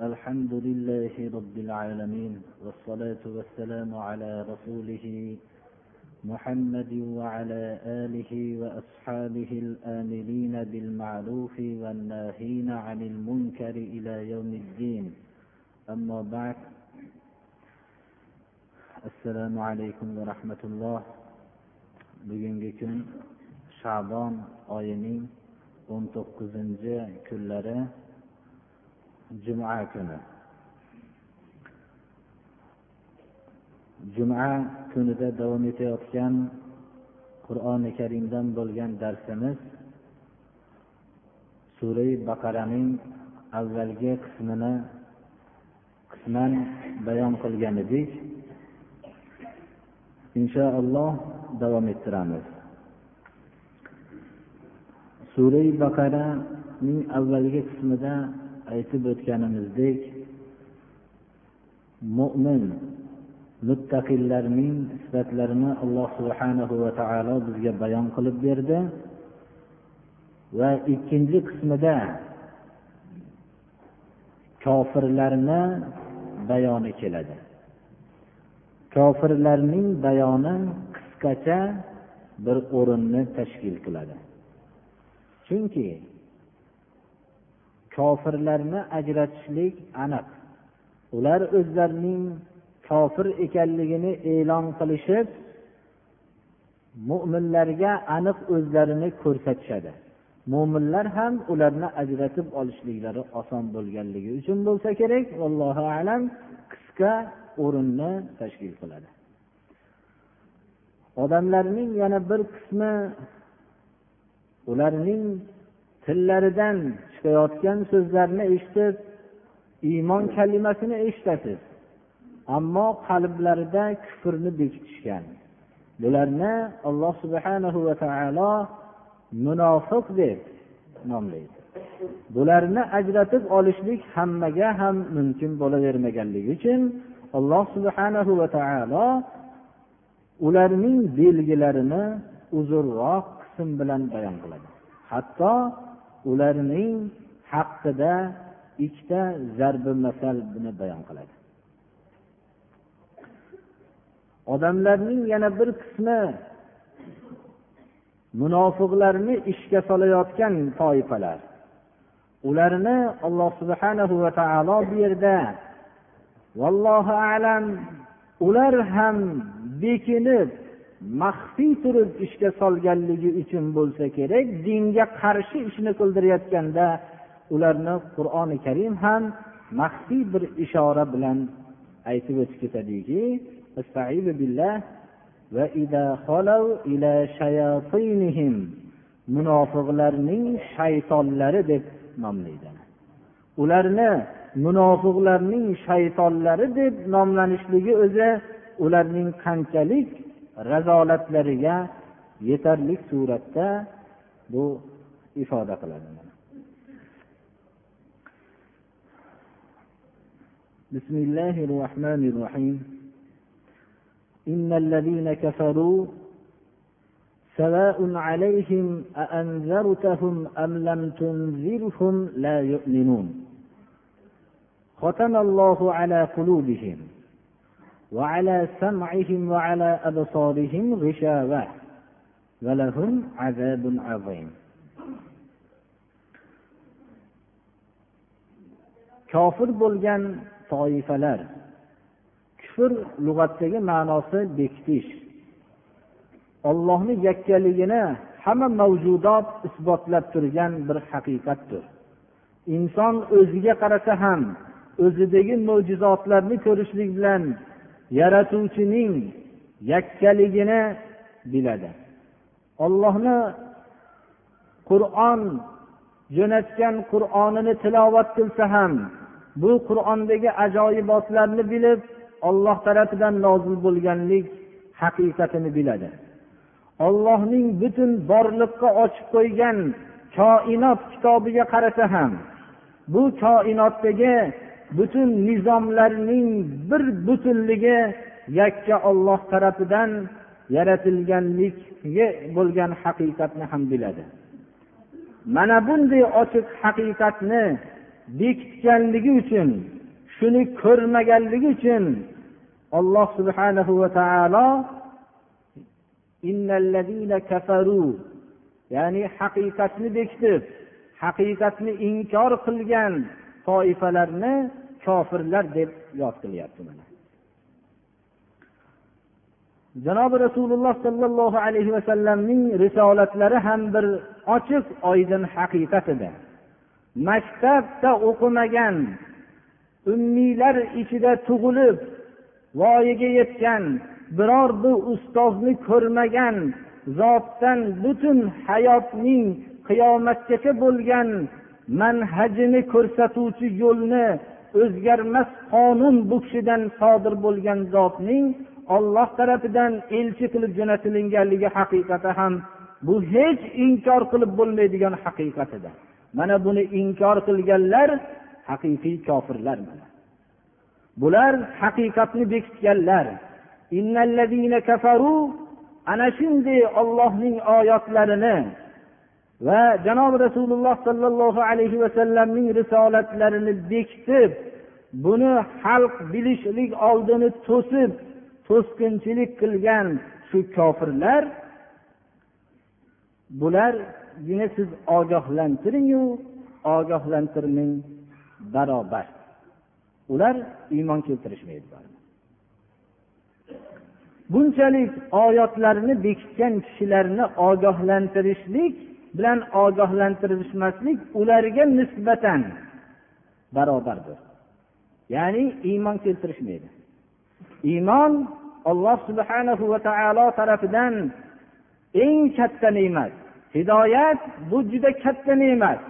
الحمد لله رب العالمين والصلاة والسلام على رسوله محمد وعلى آله وأصحابه الآمرين بالمعروف والناهين عن المنكر إلى يوم الدين. أما بعد السلام عليكم ورحمة الله. bugungi kun shabon oyining o'n juma kuni. Juma kunida davom etayotgan qur'oni karimdan bo'lgan darsimiz surai baqaraning avvalgi qismini qisman bayon qilgan edik. Inshaalloh davom ettiramiz. Surai baqaraning avvalgi qismida aytib o'tganimizdek mo'min muttaqillarning sifatlarini alloh subhanahu va taolo bizga bayon qilib berdi va ikkinchi qismida kofirlarni bayoni keladi. Kofirlarning bayoni qisqacha bir o'rinni tashkil qiladi. Chunki kofirlarni ajratishlik aniq. Ular o'zlarining kofir ekanligini e'lon qilishib mo'minlarga aniq o'zlarini ko'rsatishadi. Mo'minlar ham ularni ajratib olishliklari oson bo'lganligi uchun bo'lsa kerak allohu alam qisqa o'rinni tashkil qiladi. Odamlarning yana bir qismi ularning tillaridan chiqayotgan so'zlarni eshitib iymon kalimasini eshitasiz. Ammo qalblarida kufrni bekitishgan. Bularni alloh subhanahu va taolo munofiq deb nomlaydi. Bularni ajratib olishlik hammaga ham mumkin bo'lavermaganligi uchun alloh subhanahu va taolo ularning belgilarini uzunroq qism bilan bayon qiladi. Hatto ularning haqida ikkita zarbi masalni bayon qiladi. Odamlarning yana bir qismi munofiqlarni ishga solayotgan toifalar. Ularni alloh subhanahu va taolo bu yerda vallohu alam ular ham bekinib maxfiy turib ishga solganligi uchun bo'lsa kerak dinga qarshi ishni qildirayotganda ularni qur'oni karim ham maxfiy bir ishora bilan aytib o'tib ketadiki munofiqlarning shaytonlari deb nomlaydi. Ularni munofiqlarning shaytonlari deb nomlanishligi o'zi ularning qanchalik razolatlariga yetarli suratda bu ifoda qiladi. بسم الله الرحمن الرحيم إن الذين كفروا سواء عليهم أأنذرتهم أم لم تنذرهم لا يؤمنون ختم الله على قلوبهم وعلى سمعهم وعلى أبصارهم غشاوة ولهم عذاب عظيم kofir bo'lgan toifalar kufr lug'atdagi ma'nosi bekitish ollohni yakkaligini hamma mavjudot isbotlab turgan bir haqiqatdir inson o'ziga qarasa ham o'zidagi mo'jizotlarni ko'rishlik bilan yaratuvchining yakkaligini biladi. Ollohni qur'on jo'natgan qur'onini tilovat qilsa ham bu qur'ondagi ajoyibotlarni bilib olloh tarafidan nozil bo'lganlik haqiqatini biladi. Ollohning butun borliqqa ochib qo'ygan koinot kitobiga qarasa ham bu koinotdagi butun nizomlarning bir butunligi yakka olloh tarafidan yaratilganligiga bo'lgan haqiqatni ham biladi. Mana bunday ochiq haqiqatni bekitganligi uchun shuni ko'rmaganligi uchun alloh subhanahu va taolo ya'ni haqiqatni bekitib haqiqatni inkor qilgan toifalarni kofirlar deb yod qilyapti janobi rasululloh sollallohu alayhi vasallamning risolatlari ham bir ochiq oydin haqiqat edi maktabda o'qimagan ummiylar ichida tug'ilib voyaga yetgan biror bir ustozni ko'rmagan zotdan butun hayotning qiyomatgacha bo'lgan manhajini ko'rsatuvchi yo'lni o'zgarmas qonun bu kishidan sodir bo'lgan zotning olloh tarafidan elchi qilib jo'natilinganligi haqiqati ham bu hech inkor qilib bo'lmaydigan haqiqat edi. Mana buni inkor qilganlar haqiqiy kofirlar bular haqiqatni bekitganlar. Ana shunday ollohning oyatlarini va janobi rasululloh sollallohu alayhi vasallamning risolatlarini bekitib buni xalq bilishlik oldini to'sib to'sqinchilik qilgan shu kofirlar bular siz ogohlantiringu ogohlantirmang barobar. Ular iymon keltirishmaydi bunchalik oyatlarni bekitgan kishilarni ogohlantirishlik bilan ogohlantirishmaslik ularga nisbatan barobardir. Ya'ni iymon keltirishmaydi. Iymon alloh subhanahu va taolo tarafidan eng katta ne'mat hidoyat bu juda katta ne'mat.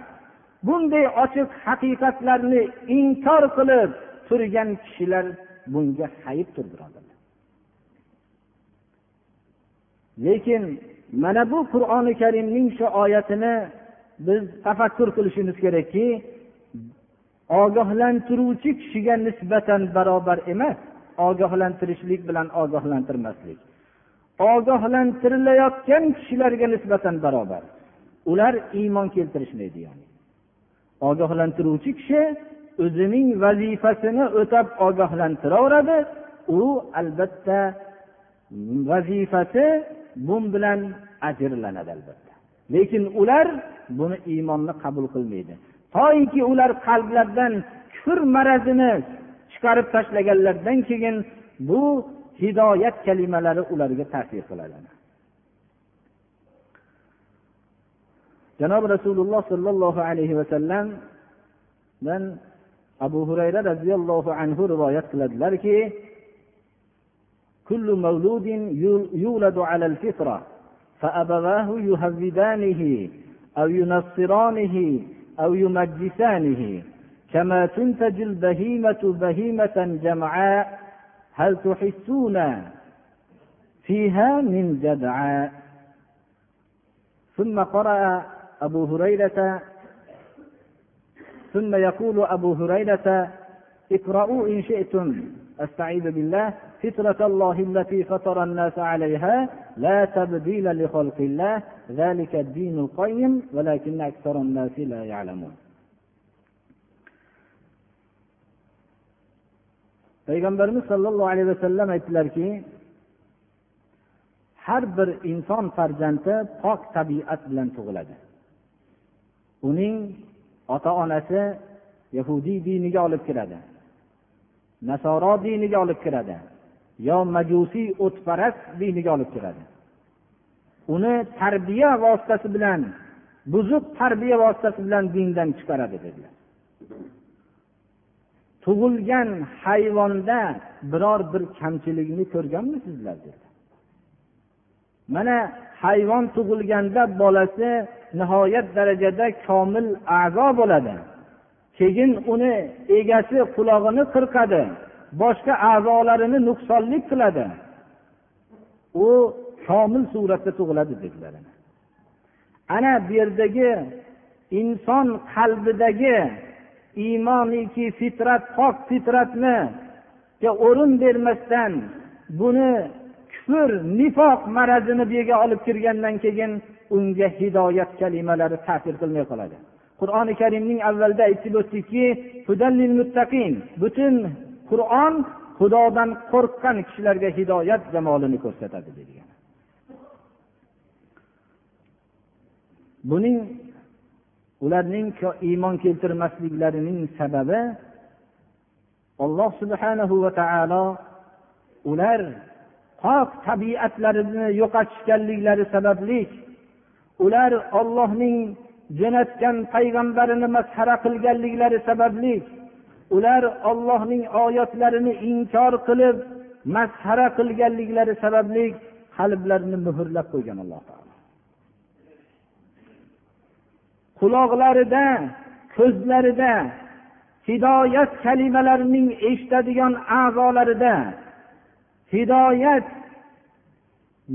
Bunday ochiq haqiqatlarni inkor qilib turgan kishilar bunga hayibdir birodarlar lekin mana bu qur'oni karimning shu oyatini biz tafakkur qilishimiz kerakki ogohlantiruvchi kishiga nisbatan barobar emas ogohlantirishlik bilan ogohlantirmaslik. Ogohlantirilayotgan kishilarga nisbatan barobar. Ular iymon keltirishmaydi ya'ni. Ogohlantiruvchi kishi o'zining vazifasini o'tab ogohlantiraveradi u albatta vazifasi bu bilan ajrlanadi albatta. Lekin ular buni iymonni qabul qilmaydi. Toiki ular qalblaridan kufr marazini chiqarib tashlaganlaridan keyin bu hidoyat kalimalari ularga ta'sir qiladi. Janobi rasululloh sollallohu alayhi vasallamdan abu hurayra roziyallohu anhu rivoyat qiladilarki كل مولود يولد على الفطرة فأبواه يهودانه أو ينصرانه أو يمجسانه. كما تنتج البهيمة بهيمة جمعاء هل تحسون فيها من جدعاء؟ ثم قرأ أبو هريرة ثم يقول أبو هريرة اقرأوا إن شئتم. أستعيذ بالله فطرة الله التي فطر الناس عليها لا تبديل لخلق الله ذلك الدين القيم ولكن أكثر الناس لا يعلمون payg'ambarimiz sollallohu alayhi vasallam aytdilarki har bir inson farzandi pok tabiat bilan tug'iladi uning ota onasi yahudiy diniga olib kiradi Nasoro diniga olib kiradi. Yo majusiy o'tparast diniga olib kiradi. Uni tarbiya vositasi bilan buzuq tarbiya vositasi bilan dindan chiqaradi dedilar. Tug'ilgan hayvonda biror bir kamchilikni ko'rganmisizlar dedi mana hayvon tug'ilganda bolasi nihoyat darajada komil a'zo bo'ladi. Keyin uni egasi qulog'ini qirqadi boshqa a'zolarini nuqsonlik qiladi. U komil suratda tug'iladi dedilar ana bu yerdagi inson qalbidagi iymoniki fitrat pok fitratni o'rin bermasdan buni kufr nifoq marazini bu yerga olib kirgandan keyin unga hidoyat kalimalari ta'sir qilmay qoladi. Qur'oni karimning avvalida aytib o'tdikki butun qur'on xudodan qo'rqqan kishilarga hidoyat jamolini ko'rsatadi degan. Buning ularning iymon keltirmasliklarining sababi alloh subhanahu va taolo ular pok tabiatlarini yo'qotishganliklari sababli ular ollohning jo'natgan payg'ambarini masxara qilganliklari sababli ular ollohning oyatlarini inkor qilib masxara qilganliklari sababli qalblarini muhrlab qo'ygan alloh taolo. Quloqlarida ko'zlarida hidoyat kalimalarining eshitadigan a'zolarida hidoyat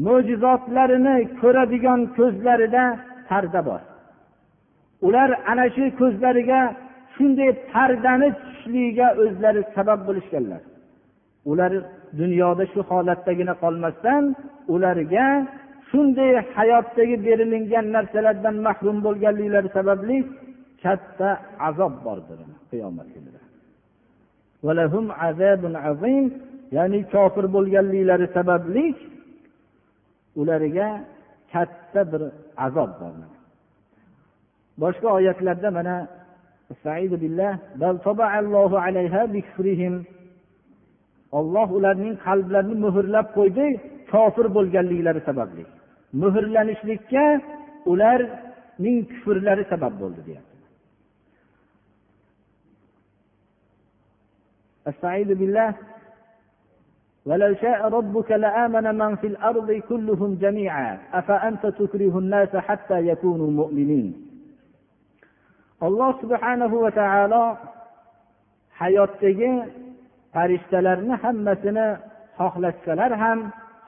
mo'jizotlarini ko'radigan ko'zlarida parda bor. Ular ana shu ko'zlariga shunday pardani tushishligiga o'zlari sabab bo'lishganlar. Ular dunyoda shu holatdagina qolmasdan ularga shunday hayotdagi berilingan narsalardan mahrum bo'lganliklari sababli katta azob bordir qiyomat kunida. Ya'ni kofir bo'lganliklari sababli ularga katta bir azob bor boshqa oyatlarda mana olloh ularning qalblarini muhrlab qo'ydi kofir bo'lganliklari sababli muhrlanishlikka ularning kufrlari sabab bo'ldi deyapti استعيذ بالله ولو شاء ربك لآمن من في الأرض كلهم جميعا أفأنت تكره الناس حتى يكونوا مؤمنين alloh subhanahu va taolo hayotdagi farishtalarni hammasini xohlashsalar ham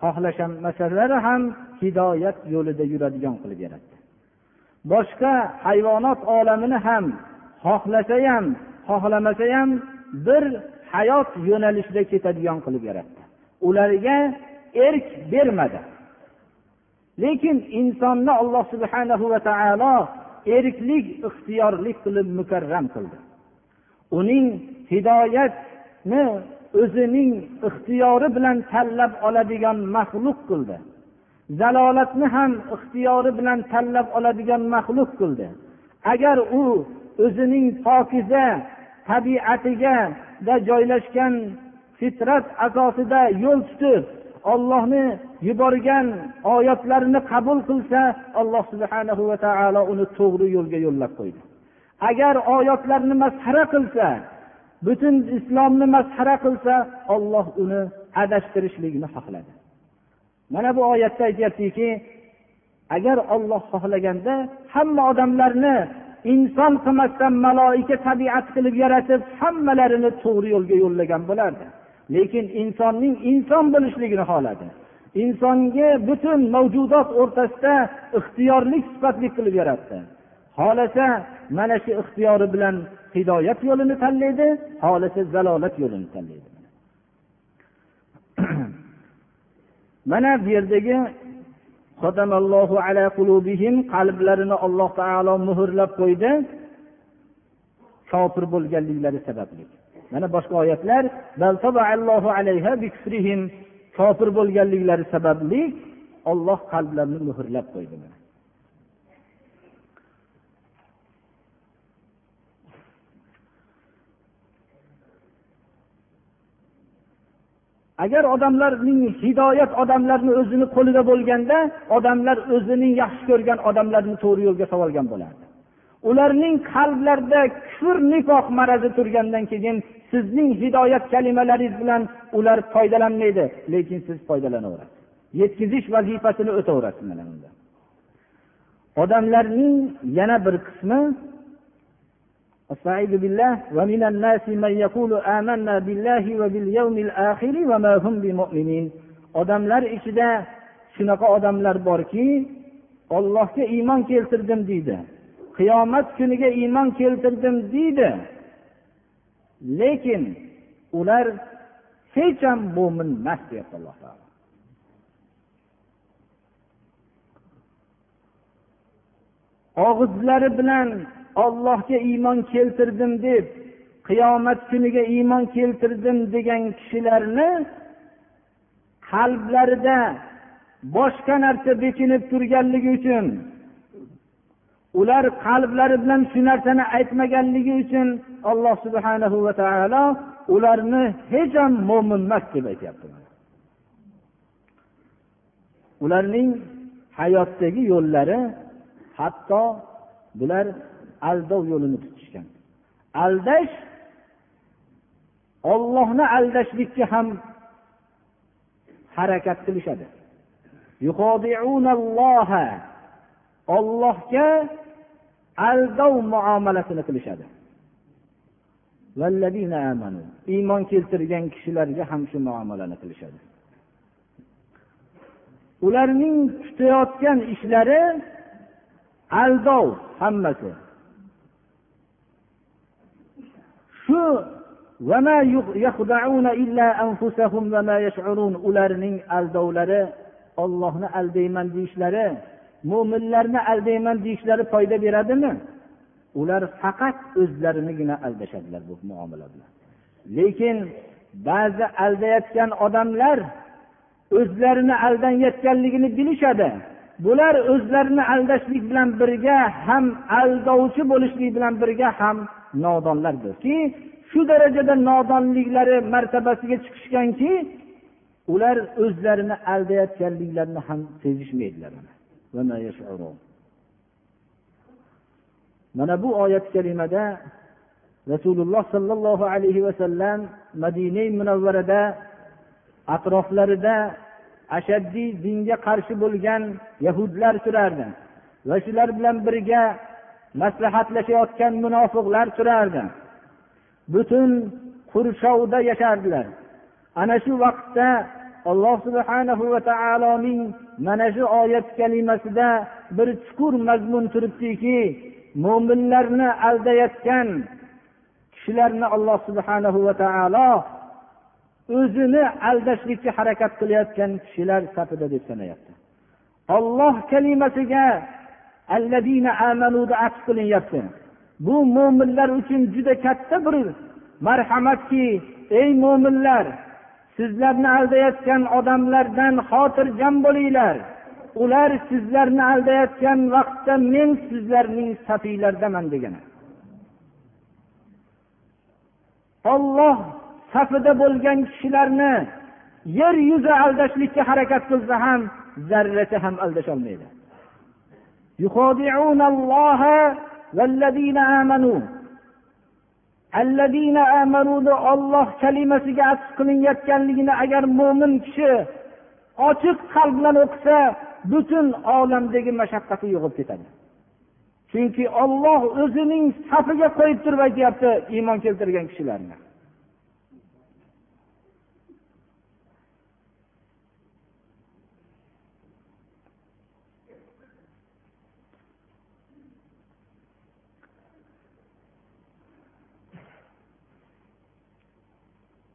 xohlashmasalar ham hidoyat yo'lida yuradigan qilib yaratdi. Boshqa hayvonot olamini ham xohlasa ham xohlamasa ham bir hayot yo'nalishida ketadigan qilib yaratdi. Ularga erk bermadi. Lekin insonni alloh subhanahu va taolo erklik ixtiyorlik qilib mukarram qildi. Uning hidoyatni o'zining ixtiyori bilan tanlab oladigan maxluq qildi. Zalolatni ham ixtiyori bilan tanlab oladigan maxluq qildi. Agar u o'zining pokiza tabiatiga joylashgan fitrat asosida yo'l tutib ollohni yuborgan oyatlarini qabul qilsa alloh subhanahu va taolo uni to'g'ri yo'lga yo'llab qo'ydi. Agar oyatlarni masxara qilsa butun islomni masxara qilsa olloh uni adashtirishlikni xohladi. Mana bu oyatda aytyaptiki agar olloh xohlaganda hamma odamlarni inson qilmasdan maloika tabiat qilib yaratib hammalarini to'g'ri yo'lga yo'llagan bo'lardi. Lekin insonning inson bo'lishligini xohladi. Insonga butun mavjudot o'rtasida ixtiyorlik sifatli qilib yaratdi. Xohlasa mana shu ixtiyori bilan hidoyat yo'lini tanlaydi xohlasa zalolat yo'lini tanlaydi. Mana bu yerdagi qalblarini alloh taolo muhrlab qo'ydi. Kofir bo'lganliklari sababli. Mana boshqa oyatlar kofir bo'lganliklari sababli olloh qalblarini muhrlab qo'ydi agar odamlarning hidoyat odamlarni o'zini qo'lida bo'lganda odamlar o'zining yaxshi ko'rgan odamlarni to'g'ri yo'lga solgan bo'lardi. ularning qalblarida kufr nifoq marazi turgandan keyin sizning hidoyat kalimalaringiz bilan ular foydalanmaydi lekin siz foydalanaverasiz yetkazish vazifasini o'taverasiz mana bunda odamlarning yana bir qismi استعيذ بالله ومن الناس من يقول آمنا بالله وباليوم الآخر وما هم بمؤمنين odamlar ichida shunaqa odamlar borki ollohga iymon keltirdim deydi Qiyomat kuniga iymon keltirdim deydi. Lekin ular hech ham mo'min emas deyapti alloh taolo. Og'izlari bilan ollohga iymon keltirdim deb qiyomat kuniga iymon keltirdim degan kishilarni qalblarida boshqa narsa bekinib turganligi uchun ular qalblari bilan shu narsani aytmaganligi uchun alloh subhanahu va taolo ularni hech ham mo'min emas deb aytyapti ularning hayotdagi yo'llari hatto bular aldov yo'lini tutishgan. Aldash ollohni aldashlikka ham harakat qilishadi. Ollohga aldov muomalasini qilishadi. Iymon keltirgan kishilarga ham shu muomalani qilishadi. Ularning tutayotgan ishlari aldov hammasi. Shu ularning aldovlari ollohni aldayman deyishlari mo'minlarni aldayman deyishlari foyda beradimi? Ular faqat o'zlarinigina aldashadilar bu muomala bilan. Lekin ba'zi aldayotgan odamlar o'zlarini aldanayotganligini bilishadi. Bular o'zlarini aldashlik bilan birga ham aldovchi bo'lishlik bilan birga ham nodonlardirki shu darajada nodonliklari martabasiga chiqishganki ular o'zlarini aldayotganliklarini ham sezishmaydilar. Mana bu oyat kalimada rasululloh sollallohu alayhi vasallam madina munavvarada atroflarida ashaddiy dinga qarshi bo'lgan yahudlar turardi va shular bilan birga maslahatlashayotgan munofiqlar turardi. Butun qurshovda yashardilar. Ana shu vaqtda alloh subhanahu va taoloning mana shu oyat kalimasida bir chuqur mazmun turibdiki mo'minlarni aldayotgan kishilarni alloh subhanahu va taolo o'zini aldashlikka harakat qilayotgan kishilar safida deb sanayapti. Olloh kalimasiga atf qilinyapti. Bu mo'minlar uchun juda katta bir marhamatki ey mo'minlar sizlarni aldayotgan odamlardan xotirjam bo'linglar. Ular sizlarni aldayotgan vaqtda men sizlarning safinglardaman degan olloh safida bo'lgan kishilarni yer yuzi aldashlikka harakat qilsa ham zarracha ham aldasholmaydi olloh kalimasiga asf qilinayotganligini agar mo'min kishi ochiq qalb bilan o'qisa butun olamdagi mashaqqati yo'qolib ketadi. Chunki olloh o'zining safiga qo'yib turib aytyapti iymon keltirgan kishilarni.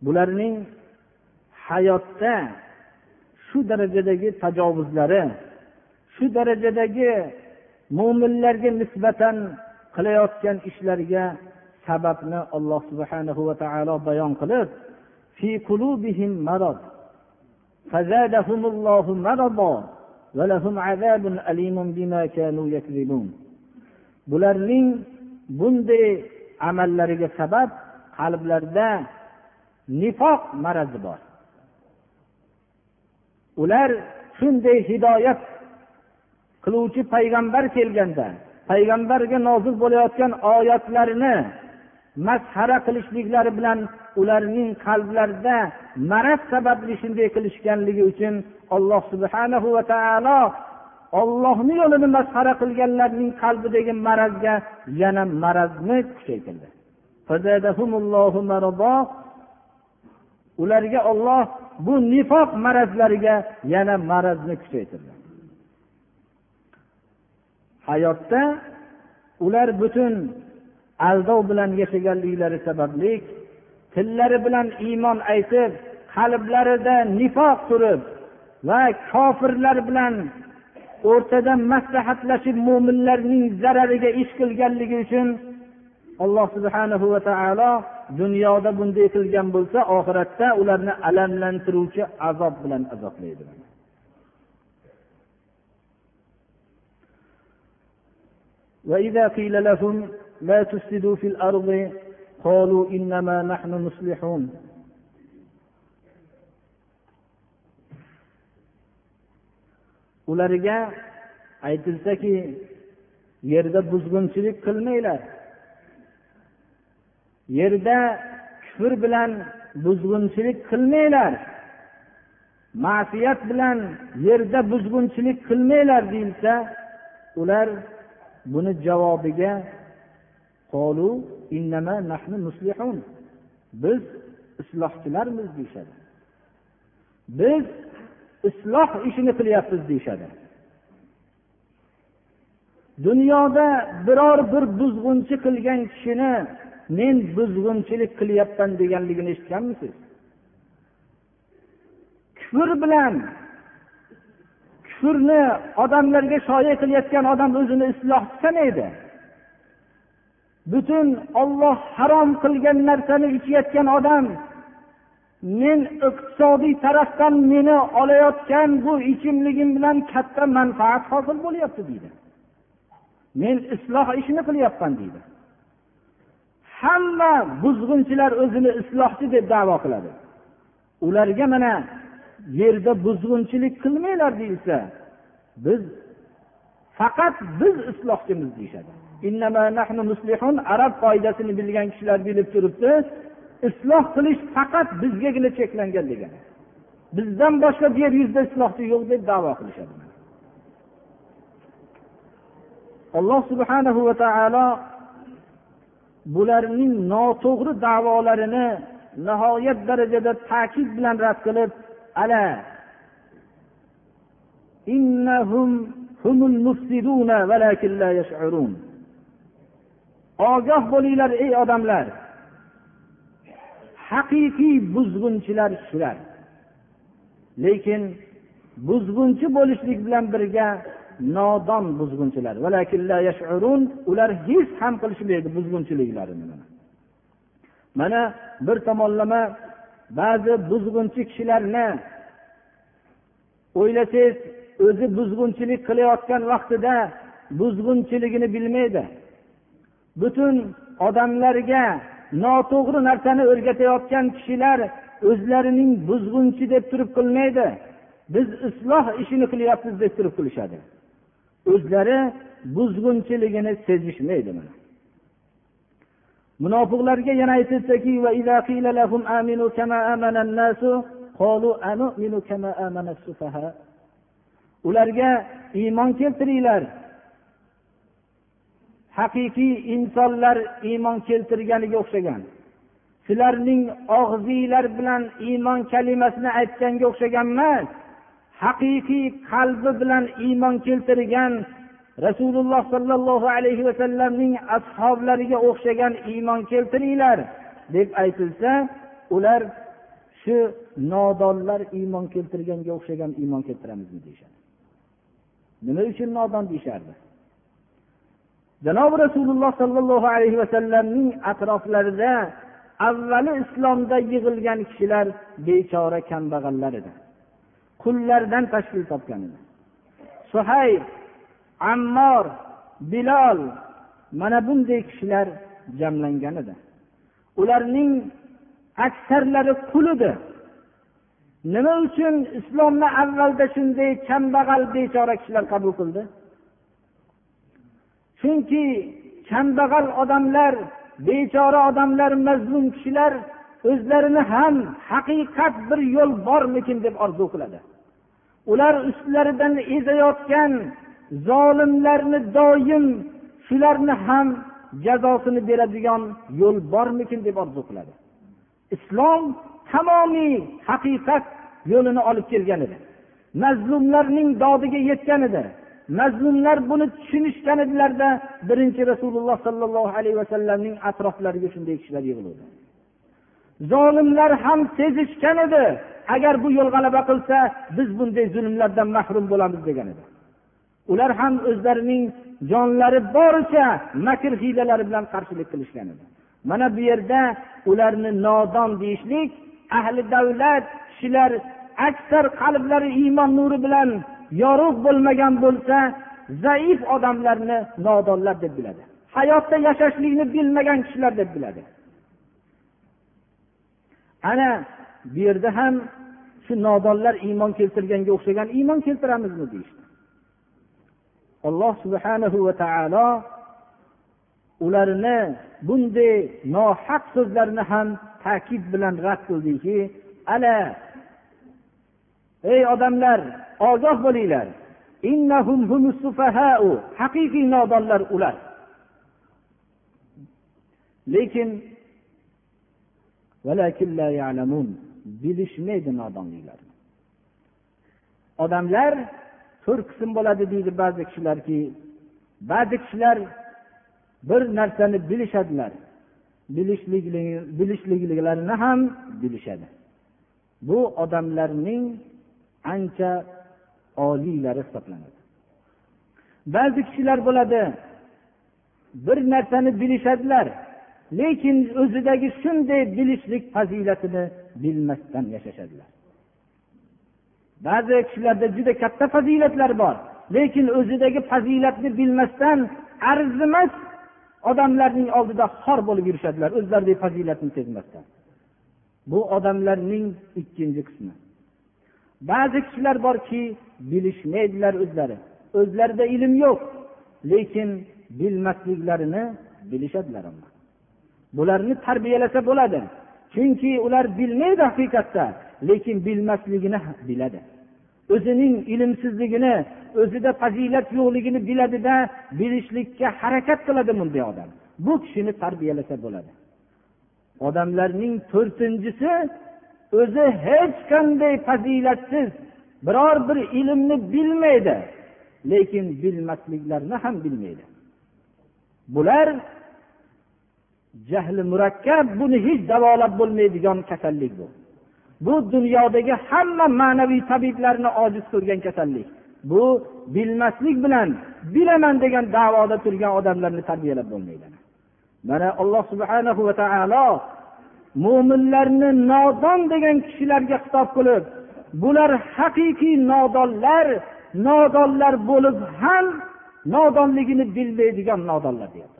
bularning hayotda shu darajadagi tajovuzlari shu darajadagi mo'minlarga nisbatan qilayotgan ishlariga sababni alloh subhanahu va taolo bayon qilib fi qulubihim marad. Fazadahumullohu va lahum azabun alimun bima kanu yakzibun. Bularning bunday amallariga sabab qalblarda nifoq marazi bor. Ular shunday hidoyat qiluvchi payg'ambar kelganda payg'ambarga nozil bo'layotgan oyatlarini masxara qilishliklari bilan ularning qalblarida maraz sababli shunday qilishganligi uchun alloh subhanahu va taolo ollohni yo'lini masxara qilganlarning qalbidagi marazga yana marazni kuchaytirdi. Ularga olloh bu nifoq marazlariga yana marazni kuchaytirdi. Hayotda ular butun aldov bilan yashaganliklari sababli tillari bilan iymon aytib qalblarida nifoq turib va kofirlar bilan o'rtada maslahatlashib mo'minlarning zarariga ish qilganligi uchun alloh subhanahu va taolo dunyoda bunday qilgan bo'lsa oxiratda ularni alamlantiruvchi azob bilan azoblaydi وإذا قيل لهم لا تفسدوا في الأرض قالوا إنما نحن مصلحون ularga aytilsaki yerda buzg'unchilik qilmanglar Yerda kufr bilan buzg'unchilik qilmanglar. Ma'siyat bilan yerda buzg'unchilik qilmanglar deyilsa ular buni javobiga biz islohchilarmiz deyishadi. Biz isloh ishini qilyapmiz deyishadi. Dunyoda biror bir buzg'unchi qilgan kishini men buzg'unchilik qilyapman deganligini eshitganmisiz? Kufr bilan kufrni odamlarga shoya qilayotgan odam o'zini islohchi sanaydi butun olloh harom qilgan narsani ichayotgan odam men iqtisodiy tarafdan meni olayotgan bu ichimligim bilan katta manfaat hosil bo'lyapti deydi. Men isloh ishini qilyapman deydi. Hamma buzg'unchilar o'zini islohchi deb davo qiladi. Ularga mana yerda buzg'unchilik qilmanglar deyilsa biz faqat biz islohchimiz deyishadi. Arab qoidasini bilgan kishilar bilib turibdi isloh qilish faqat bizgagina cheklangan degan bizdan boshqa yer yuzida islohchi yo'q deb davo qilishadi. Alloh subhanahu va taolo bularning noto'g'ri davolarini nihoyat darajada ta'kid bilan rad qilib ala ogoh bo'linglar ey odamlar. Haqiqiy buzg'unchilar shular. Lekin buzg'unchi bo'lishlik bilan birga nodon buzg'unchilar. Ular his ham qilishmaydi buzg'unchiliklarini mana bir tomonlama ba'zi buzg'unchi kishilarni o'ylasangiz o'zi buzg'unchilik qilayotgan vaqtida buzg'unchiligini bilmaydi. Butun odamlarga noto'g'ri narsani o'rgatayotgan kishilar o'zlarining buzg'unchi deb turib qilmaydi. Biz isloh ishini qilyapmiz deb turib qilishadi. O'zlari buzg'unchiligini sezishmaydi munofiqlarga yana aytilsaki ularga iymon keltiringlar. Haqiqiy insonlar iymon keltirganiga o'xshagan. Sizlarning og'zinglar bilan iymon kalimasini aytganga o'xshagan emas haqiqiy qalbi bilan iymon keltirgan rasululloh sollallohu alayhi vasallamning ashoblariga o'xshagan iymon keltiringlar deb aytilsa ular shu nodonlar iymon keltirganga o'xshagan iymon keltiramizmi deyishadi. Nima uchun nodon deyishardi? Janobi rasululloh sollallohu alayhi vasallamning atroflarida avvali islomda yig'ilgan kishilar bechora kambag'allar edi. Qullardan tashkil topgan edi. Suhayb ammor bilol mana bunday kishilar jamlangan edi. Ularning aksarlari qul edi. Nima uchun islomni avvalda shunday kambag'al bechora kishilar qabul qildi? Chunki kambag'al odamlar bechora odamlar mazlum kishilar o'zlarini ham haqiqat bir yo'l bormikin deb orzu qiladi. Ular ustlaridan ezayotgan zolimlarni doim shularni ham jazosini beradigan yo'l bormikin deb orzu qiladi. Islom tamomiy haqiqat yo'lini olib kelgan edi. Mazlumlarning dodiga yetgan edi. Mazlumlar buni tushunishgan edilarda birinchi rasululloh sollallohu alayhi vasallamning atroflariga shunday kishilar yig'ildi zolimlar ham sezishgan edi. Agar bu yo'l g'alaba qilsa biz bunday zulmlardan mahrum bo'lamiz degan edi. Ular ham o'zlarining jonlari boricha makr hiylalari bilan qarshilik qilishgan edi. Mana bu yerda ularni nodon deyishlik ahli davlat kishilar aksar qalblari iymon nuri bilan yorug' bo'lmagan bo'lsa zaif odamlarni nodonlar deb biladi. Hayotda yashashlikni bilmagan kishilar deb biladi. Ana bu yerda ham shu nodonlar iymon keltirganga o'xshagan iymon keltiramizmi deyishdi. Alloh subhanahu va taolo ularni bunday nohaq so'zlarni ham ta'kid bilan rad qildiki ala ey odamlar ogoh bo'linglar. Haqiqiy nodonlar ular. Lekin bilishmaydi nodonliklar. Odamlar to'rt qism bo'ladi deydi ba'zi kishilarki ba'zi kishilar bir narsani bilishadilar. Bilishliklarini ham bilishadi. Bu odamlarning ancha oliylari hisoblanadi. Ba'zi kishilar bo'ladi bir narsani bilishadilar. Lekin o'zidagi shunday bilishlik fazilatini bilmasdan yashashadilar. Ba'zi kishilarda juda katta fazilatlar bor lekin o'zidagi fazilatni bilmasdan arzimas odamlarning oldida xor bo'lib yurishadilar o'zlaridagi fazilatni sezmasdan bu odamlarning ikkinchi qismi. Ba'zi kishilar borki bilishmaydilar o'zlari. O'zlarida ilm yo'q lekin bilmasliklarini bilishadilar bularni tarbiyalasa bo'ladi. Chunki ular bilmaydi haqiqatda lekin bilmasligini biladi. O'zining ilmsizligini o'zida fazilat yo'qligini biladida bilishlikka harakat qiladi bunday odam. Bu kishini tarbiyalasa bo'ladi. Odamlarning to'rtinchisi o'zi hech qanday fazilatsiz biror bir ilmni bilmaydi lekin bilmasliklarini ham bilmaydi. Bular jahli murakkab buni hech davolab bo'lmaydigan kasallik bu. Bu dunyodagi hamma ma'naviy tabiblarni ojiz ko'rgan kasallik. Bu bilmaslik bilan bilaman degan davoda turgan odamlarni tarbiyalab bo'lmaydi. Mana alloh subhanahu va taolo mo'minlarni nodon degan kishilarga xitob qilib bular haqiqiy nodonlar nodonlar bo'lib ham nodonligini bilmaydigan nodonlar deyapti.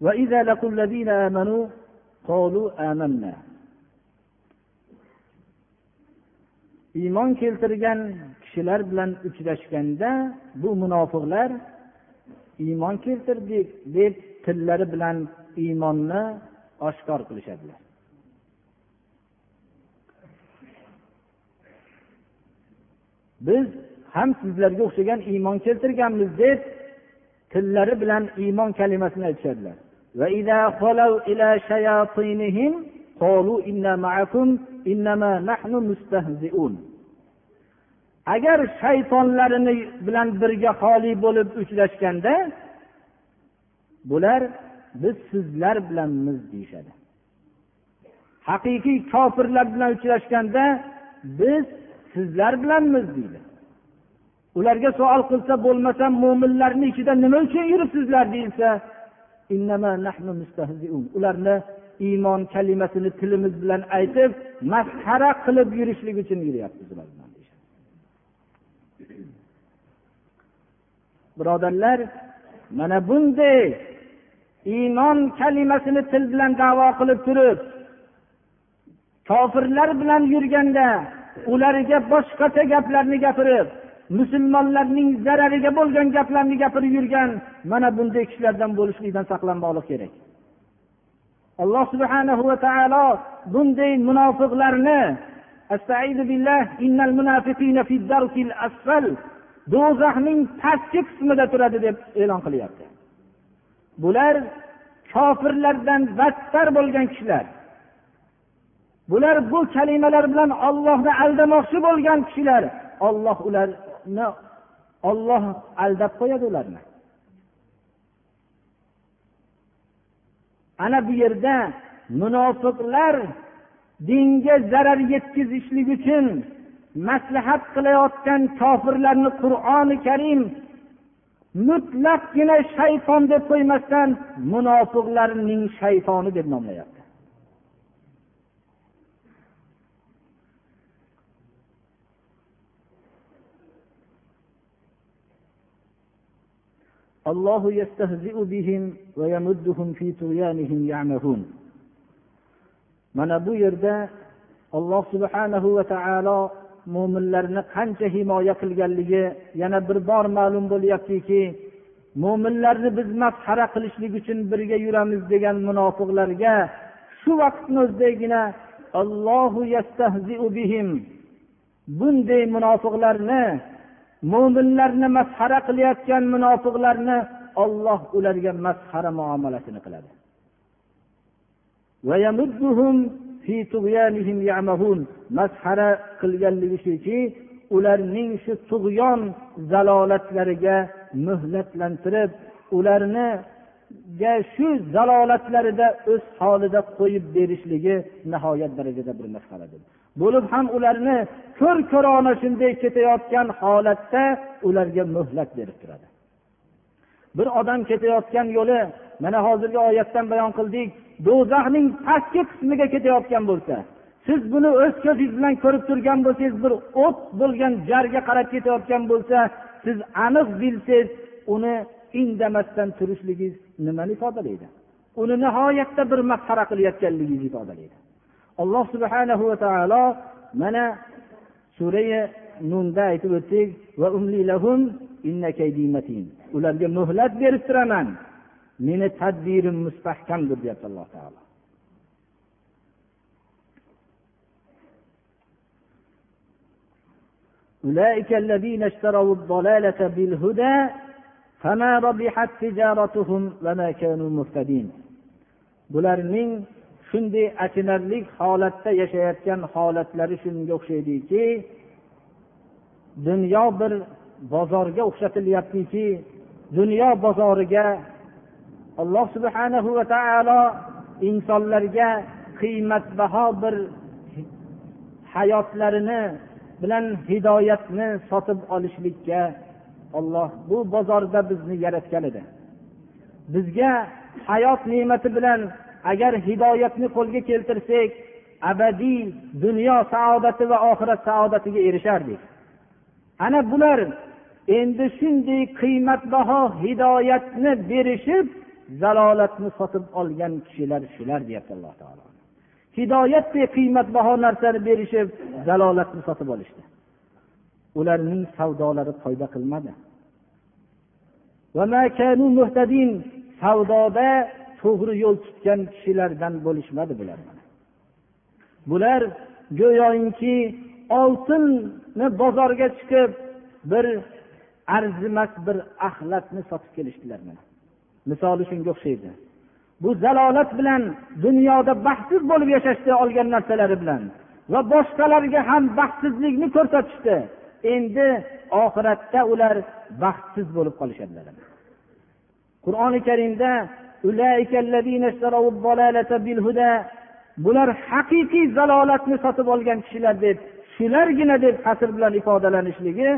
وإذا لقوا الذين آمنوا قالوا آمنا iymon keltirgan kishilar bilan uchrashganda bu munofiqlar iymon keltirdik deb tillari bilan iymonni oshkor qilishadilar biz ham sizlarga o'xshagan iymon keltirganmiz deb tillari bilan iymon kalimasini aytishadilar وإذا خلوا إلى شياطينهم قالوا إنا معكم إنما نحن مستهزئون agar shaytonlarini bilan birga xoli bo'lib uchrashganda bular biz sizlar bilanmiz deyishadi haqiqiy kofirlar bilan uchrashganda biz sizlar bilanmiz deydi ularga savol qilsa bo'lmasam mo'minlarni ichida nima uchun yuribsizlar deyilsa ularni iymon kalimasini tilimiz bilan aytib masxara qilib yurishlik uchun yuryapmiz birodarlar mana bunday iymon kalimasini til bilan davo qilib turib kofirlar bilan yurganda ularga boshqacha gaplarni gapirib musulmonlarning zarariga bo'lgan gaplarni gapirib yurgan mana bunday kishilardan bo'lishlikdan saqlanmoqlik kerak. Alloh subhanahu va taolo bunday munofiqlarni do'zaxning pastki qismida turadi deb e'lon qilyapti. Bular kofirlardan battar bo'lgan kishilar. Bular bu kalimalar bilan ollohni aldamoqchi bo'lgan kishilar. Olloh ular olloh aldab qo'yadi ularni. Ana bu yerda munofiqlar dinga zarar yetkazishlik uchun maslahat qilayotgan kofirlarni qur'oni karim mutlaqgina shayton deb qo'ymasdan munofiqlarning shaytoni deb nomlayapti. allohu yastahziu bihim va yamudduhum fi tuyanihim mana bu yerda olloh subhanahu va taolo mo'minlarni qancha himoya qilganligi yana bir bor ma'lum bo'lyaptiki mo'minlarni biz masxara qilishlik uchun birga yuramiz degan munofiqlarga shu vaqtni o'zidagina allohu bunday munofiqlarni mo'minlarni masxara qilayotgan munofiqlarni olloh ularga masxara muomalasini qiladi. Masxara qilganligi shuki ularning shu tug'yon zalolatlariga muhlatlantirib ularniga shu zalolatlarida o'z holida qo'yib berishligi nihoyat darajada bir masxaradir. Bo'lib ham ularni ko'r ko'rona shunday ketayotgan holatda ularga muhlat berib turadi. Bir odam ketayotgan yo'li mana hozirgi oyatdan bayon qildik do'zaxning pastki qismiga ketayotgan bo'lsa siz buni o'z ko'zingiz bilan ko'rib turgan bo'lsangiz bir o't bo'lgan jarga qarab ketayotgan bo'lsa siz aniq bilsangiz uni indamasdan turishligingiz nimani ifodalaydi? Uni nihoyatda bir masxara qilayotganligingizni ifodalaydi. Alloh subhanahu va taolo mana surai nunda aytib o'tdik ularga muhlat berib turaman meni tadbirim mustahkamdir deyapti alloh taolo أولئك الذين اشتروا الضلالة بالهدى فما ربحت تجارتهم وما كانوا مهتدين bularning shunday achinarli holatda yashayotgan holatlari shunga o'xshaydiki dunyo bir bozorga o'xshatilyaptiki dunyo bozoriga alloh subhanahu va taolo insonlarga qiymatbaho bir hayotlarini bilan hidoyatni sotib olishlikka olloh bu bozorda bizni yaratgan edi. Bizga hayot ne'mati bilan agar hidoyatni qo'lga keltirsak abadiy dunyo saodati va oxirat saodatiga erishardik. Ana bular endi shunday qiymatbaho hidoyatni berishib zalolatni sotib olgan kishilar shular deyapti alloh taolo. Hidoyatdek qiymatbaho narsani berishib zalolatni sotib olishdi. Ularning savdolari foyda qilmadi. Savdoda to'g'ri yo'l tutgan kishilardan bo'lishmadi bular bular go'yoki oltinni bozorga chiqib bir arzimas bir axlatni sotib kelishdilar misoli shunga o'xshaydi. Bu zalolat bilan dunyoda baxtsiz bo'lib yashashdi olgan narsalari bilan va boshqalarga ham baxtsizlikni ko'rsatishdi. Endi oxiratda ular baxtsiz bo'lib qolishadilar. Qur'oni karimda bular haqiqiy zalolatni sotib olgan kishilar deb shulargina deb hasr bilan ifodalanishligi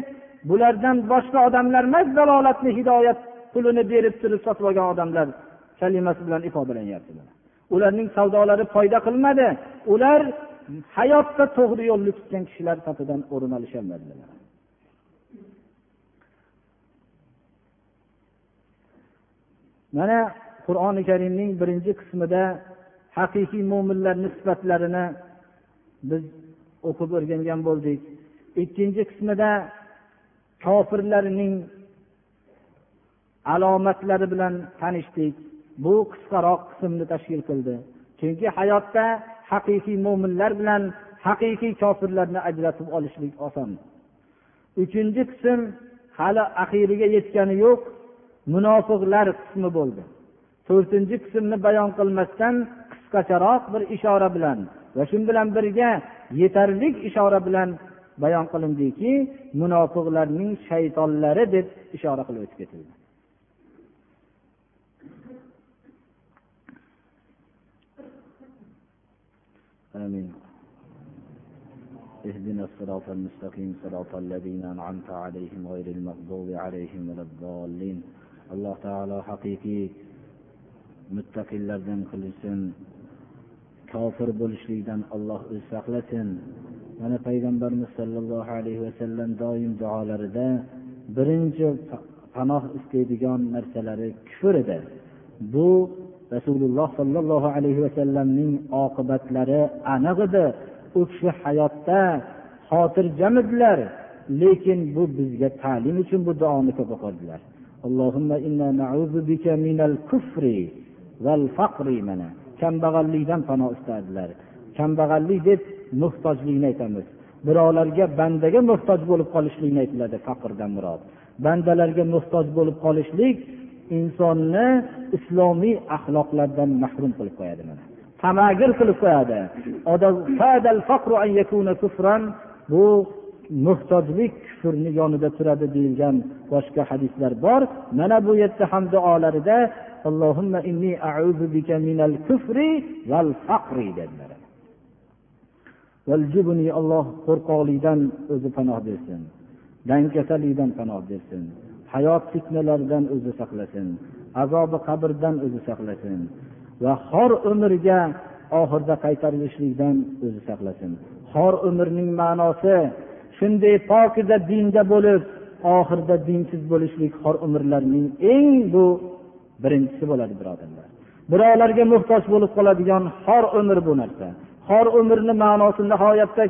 bulardan boshqa odamlar emas zalolatni hidoyat pulini berib turib sotib olgan odamlar kalimasi bilan ifodalanyapti ularning savdolari foyda qilmadi ular hayotda to'g'ri yo'lni tutgan kishilar safidan o'rin olisholmadilar mana qur'oni karimning birinchi qismida haqiqiy mo'minlarni sifatlarini biz o'qib o'rgangan bo'ldik. Ikkinchi qismida kofirlarning alomatlari bilan tanishdik. Bu qisqaroq qismni tashkil qildi. Chunki hayotda haqiqiy mo'minlar bilan haqiqiy kofirlarni ajratib olishlik oson. Uchinchi qism hali oxiriga yetgani yo'q munofiqlar qismi bo'ldi. to'rtinchi qismni bayon qilmasdan qisqacharoq bir ishora bilan va shu bilan birga yetarli ishora bilan bayon qilindiki munofiqlarning shaytonlari deb ishora qilib o'tib ketildi آمين اهدنا الصراط المستقيم صراط الذين أنعمت عليهم غير المغضوب عليهم ولا الضالين alloh taolo haqiqiy muttaqillardan qilsin kofir bo'lishlikdan alloh o'zi saqlasin. Mana payg'ambarimiz sollallohu alayhi vasallam doim duolarida birinchi panoh istaydigan narsalari kufr edi. Bu rasululloh sollallohu alayhi vasallamning oqibatlari aniq edi. U kishi hayotda xotirjam edilar lekin bu bizga ta'lim uchun bu duoni ko'p o'qidilar mana. Kambag'allikdan panoh istadilar kambag'allik deb muhtojlikni aytamiz. Birovlarga bandaga muhtoj bo'lib qolishlikni aytiladi faqrdan murod. Bandalarga muhtoj bo'lib qolishlik insonni islomiy axloqlardan mahrum qilib qo'yadi mana. Tamagir qilib qo'yadi. Bu muhtojlik kufrni yonida turadi deyilgan boshqa hadislar bor. Mana bu yerda ham duolarida allohimma inni a'udhu bika minal kufri val faqri dedilar alloh qo'rqoqlikdan o'zi panoh bersin. Dangasalikdan panoh bersin. Hayot fitnalaridan o'zi saqlasin. Azobi qabrdan o'zi saqlasin. Va xor umrga oxirida qaytarilishlikdan o'zi saqlasin. Xor umrning ma'nosi shunday pokiza dinda bo'lib oxirida dinsiz bo'lishlik xor umrlarning eng bu birinchisi bo'ladi birodarlar. Birovlarga muhtoj bo'lib qoladigan xor umr bu narsa. Xor umrni ma'nosi nihoyatda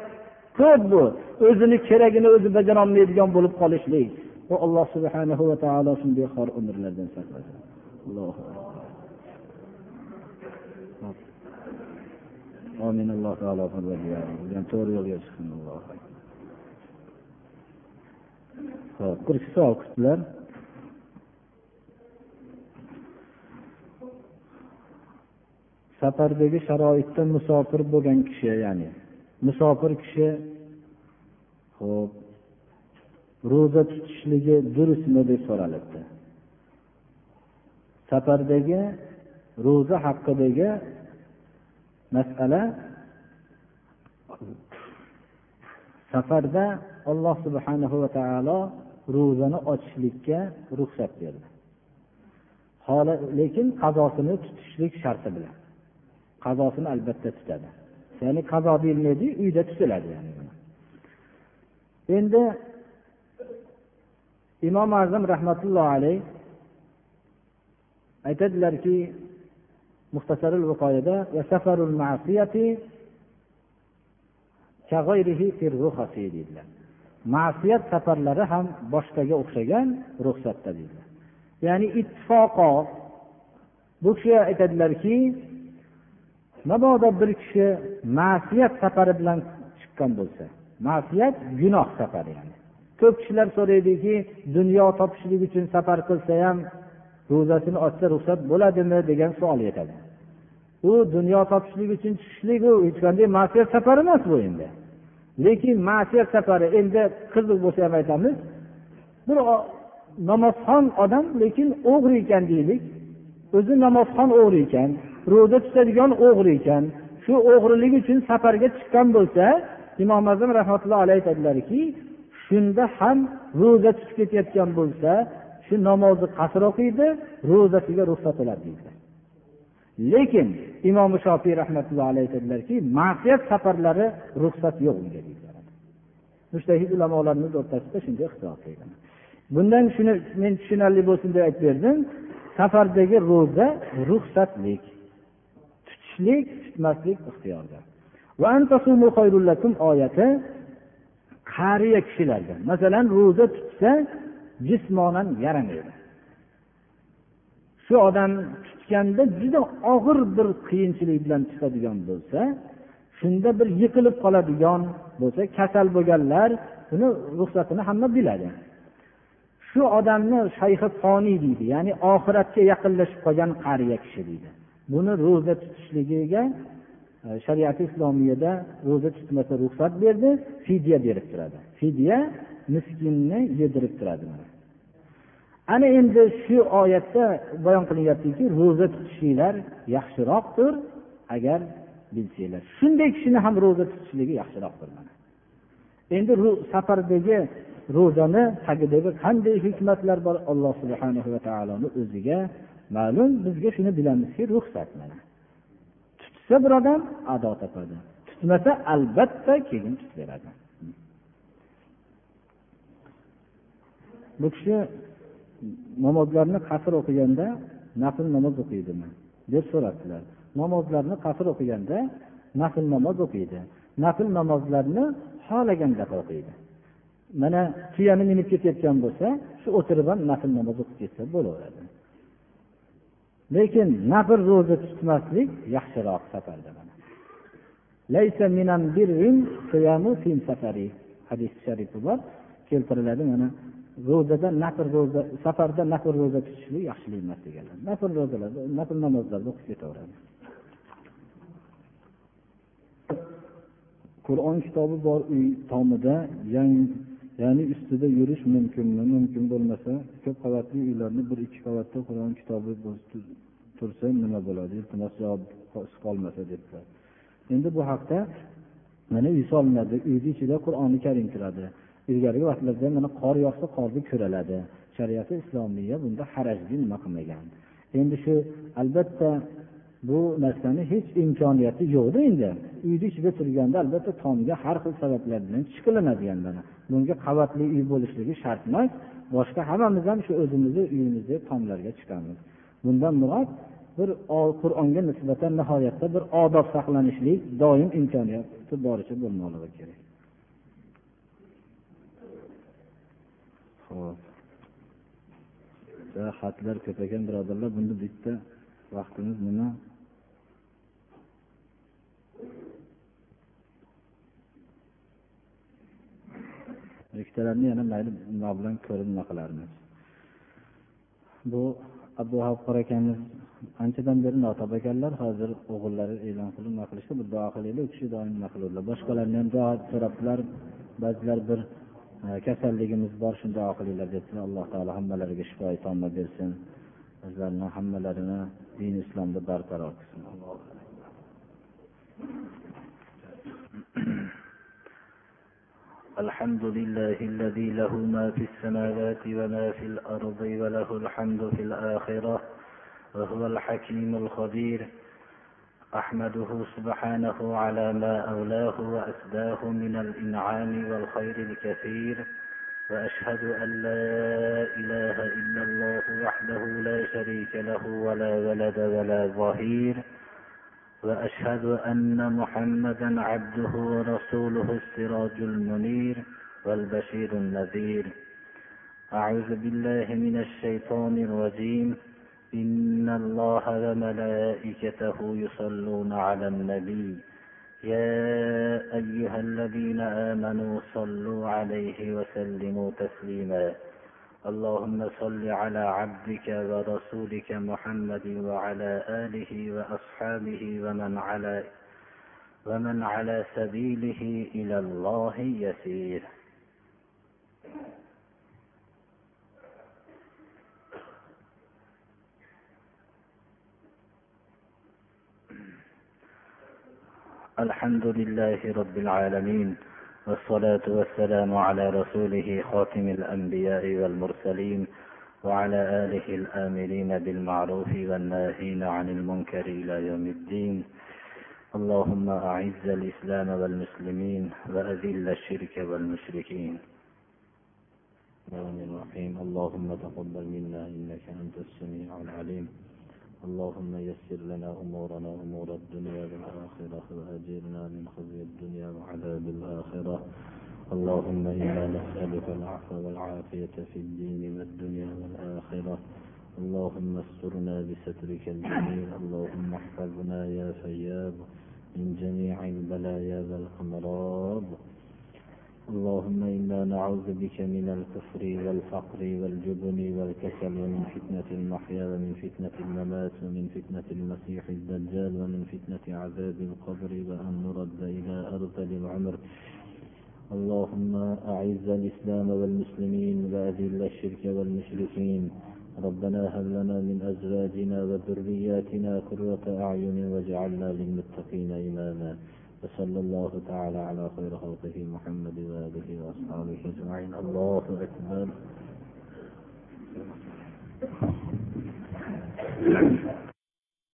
ko'p bu. O'zini keragini o'zi bajarolmaydigan bo'lib qolishlik bu alloh subhanahu va taolo shunday xor umrlardan saqlasin. Allohu omin alloh taolo to'g'ri yo'lga chiqsin. Ho'p bir kishi savol kutdilar safardagi sharoitda musofir bo'lgan kishi ya'ni musofir kishi ho'p ro'za tutishligi durustmi deb so'ralibdi safardagi ro'za haqidagi masala safarda alloh subhanahu va taolo ro'zani ochishlikka ruxsat berdi. Lekin qazosini tutishlik sharti bilan. Qazosini albatta tutadi. Ya'ni qazo deyilmaydi uyda tutiladi endi imom azam rahmatullohi alayh aytadilarki muxtasarul viqoyada deydilar. Ma'siyat safarlari ham boshqaga o'xshagan ruxsatda deydilar. Ya'ni ittifoqo. Bu kishi aytadilarki mabodo bir kishi ma'siyat safari bilan chiqqan bo'lsa ma'siyat gunoh safari ya'ni. Ko'p kishilar so'raydiki dunyo topishlik uchun safar qilsa ham ro'zasini ochsa ruxsat bo'ladimi degan savol yetadi. U dunyo topishlik uchun chiqishlik u hech qanday ma'siyat safari emas bu endi. Lekin ma'siyat safari endi qiziq bo'lsa ham aytamiz bir namozxon odam lekin o'g'ri ekan deylik o'zi namozxon o'g'ri ekan. Ro'za tutadigan o'g'ri ekan. Shu o'g'rilik uchun safarga chiqqan bo'lsa imom azam rahmatullohi alayhi aytadilarki shunda ham ro'za tutib ketayotgan bo'lsa shu namozni qasr o'qiydi ro'zasiga ruxsat bo'ladi deydilar lekin imom shofiy rahmatullohi alayhi aytadilarki ma'siyat safarlari ruxsat yo'q unga deydilar mushtahid ulamolarimiz o'rtasida shunday ixtilof qilgan. Bundan shuni men tushunarli bo'lsin deb aytib berdim. Safardagi ro'za ruxsatlik. Tutishlik tutmaslik ixtiyorda oyati qariya kishilarga. Masalan ro'za tutsa jismonan yaramaydi shu odam tutganda juda og'ir bir qiyinchilik bilan tutadigan bo'lsa shunda bir yiqilib qoladigan bo'lsa kasal bo'lganlar buni ruxsatini hamma biladi. Shu odamni shayxi foniy deydi ya'ni oxiratga yaqinlashib qolgan qariya kishi deydi. Buni ro'za tutishligiga e, shariati islomiyada ro'za tutmasa ruxsat berdi fidya berib turadi. Fidya miskinni yedirib turadi ana endi shu oyatda bayon qilinyaptiki ro'za tutishinglar yaxshiroqdir agar bilsanglar. Shunday kishini ham ro'za tutishligi yaxshiroqdir endi safardagi ro'zani tagidagi qanday hikmatlar bor alloh subhana va taoloni o'ziga ma'lum bizga shuni bilamizki ruxsat mana. Tutsa bir odam ado topadi. Tutmasa albatta keyin tutaveradi bu kishi namozlarni qasr o'qiganda nafl namoz o'qiydimi deb so'rabdilar. Namozlarni qasr o'qiganda nafl namoz o'qiydi. Nafl namozlarni xohlaganda o'qiydi. Mana tuyani minib ketayotgan bo'lsa shu o'tirib ham nafl namoz o'qib ketsa bo'laveradi. Lekin nafl ro'za tutmaslik yaxshiroq safarda hadis sharifi bor. Keltiriladi mana ro'zada nafl ro'za safarda nafl ro'za tutishlik yaxshilik emas deganlar. Nafl ro'zalarda nafl namozlarda o'qib ketaveradi. Qur'on kitobi bor uy tomida ya'ni ustida yurish mumkinmi? Mumkin bo'lmasa ko'p qavatli uylarni bir ikki qavatda qur'on kitobi tursa nima bo'ladi iltimos javob qolmasa debdilar endi bu haqda mana uy solinadi uyni ichida qur'oni karim turadi. Ilgarigi vaqtlarda mana qor yog'sa qorni ko'raladi. Shariati islomiya bunda harajni nima qilmagan? Endi shu albatta bu narsani hech imkoniyati yo'qda endi. Uyni ichida turganda albatta tomga har xil sabablar bilan chiqilinadigan mana. Bunga qavatli uy bo'lishligi shart emas. Boshqa hammamiz ham shu o'zimizni uyimizni tomlarga chiqamiz. Bundan murod bir qur'onga nisbatan nihoyatda bir odob saqlanishlik doim imkoniyati boricha bo'lmoqligi kerak. Ho'p xatlar ko'p ekan birodarlar bunda bitta vaqtimiz nima? Ikkitalarni yana mayli nima bilan ko'rib nima qilarmiz bu abduhab qor akamiz anchadan beri notob ekanlar. Hozir o'g'illari e'lon qilib nima qilishdi bir duo qilaylik u kishi doim nima qiladilar boshqalarni ham duo so'rabdilar. Ba'zilar bir e, kasalligimiz bor shuni duo qilinglar debdilar. Alloh taolo hammalariga shifo tomma bersin. O'zlarini hammalarini din islomda barqaror qilsin. الحمد لله الذي له ما في السماوات وما في الأرض وله الحمد في الآخرة وهو الحكيم الخبير. أحمده سبحانه على ما أولاه وأسداه من الإنعام والخير الكثير وأشهد أن لا إله إلا الله وحده لا شريك له ولا ولد ولا ظهير. وأشهد أن محمدا عبده ورسوله السراج المنير والبشير النذير. أعوذ بالله من الشيطان الرجيم. إن الله وملائكته يصلون على النبي. يا أيها الذين آمنوا صلوا عليه وسلموا تسليما. اللهم صل على عبدك ورسولك محمد وعلى آله وأصحابه ومن على ومن على سبيله إلى الله يسير. الحمد لله رب العالمين. والصلاة والسلام على رسوله خاتم الأنبياء والمرسلين وعلى آله الآمرين بالمعروف والناهين عن المنكر إلى يوم الدين. اللهم أعز الإسلام والمسلمين وأذل الشرك والمشركين. الرحيم. اللهم تقبل منا إنك أنت السميع العليم. اللهم يسر لنا أمورنا أمور الدنيا والآخرة وأجرنا من خزي الدنيا وعذاب الآخرة. اللهم إنا نسألك العفو والعافية في الدين والدنيا والآخرة. اللهم استرنا بسترك الجميل اللهم احفظنا يا فياض من جميع البلايا والأمراض. اللهم إنا نعوذ بك من الكفر والفقر والجبن والكسل ومن فتنة المحيا ومن فتنة الممات ومن فتنة المسيح الدجال ومن فتنة عذاب القبر وأن نرد إلى أرذل العمر. اللهم أعز الإسلام والمسلمين وأذل الشرك والمشركين. ربنا هب لنا من أزواجنا وذرياتنا قرة أعين واجعلنا للمتقين إماما. وصلى الله تعالى على خير خلقه محمد وآله وأصحابه أجمعين. الله أكبر.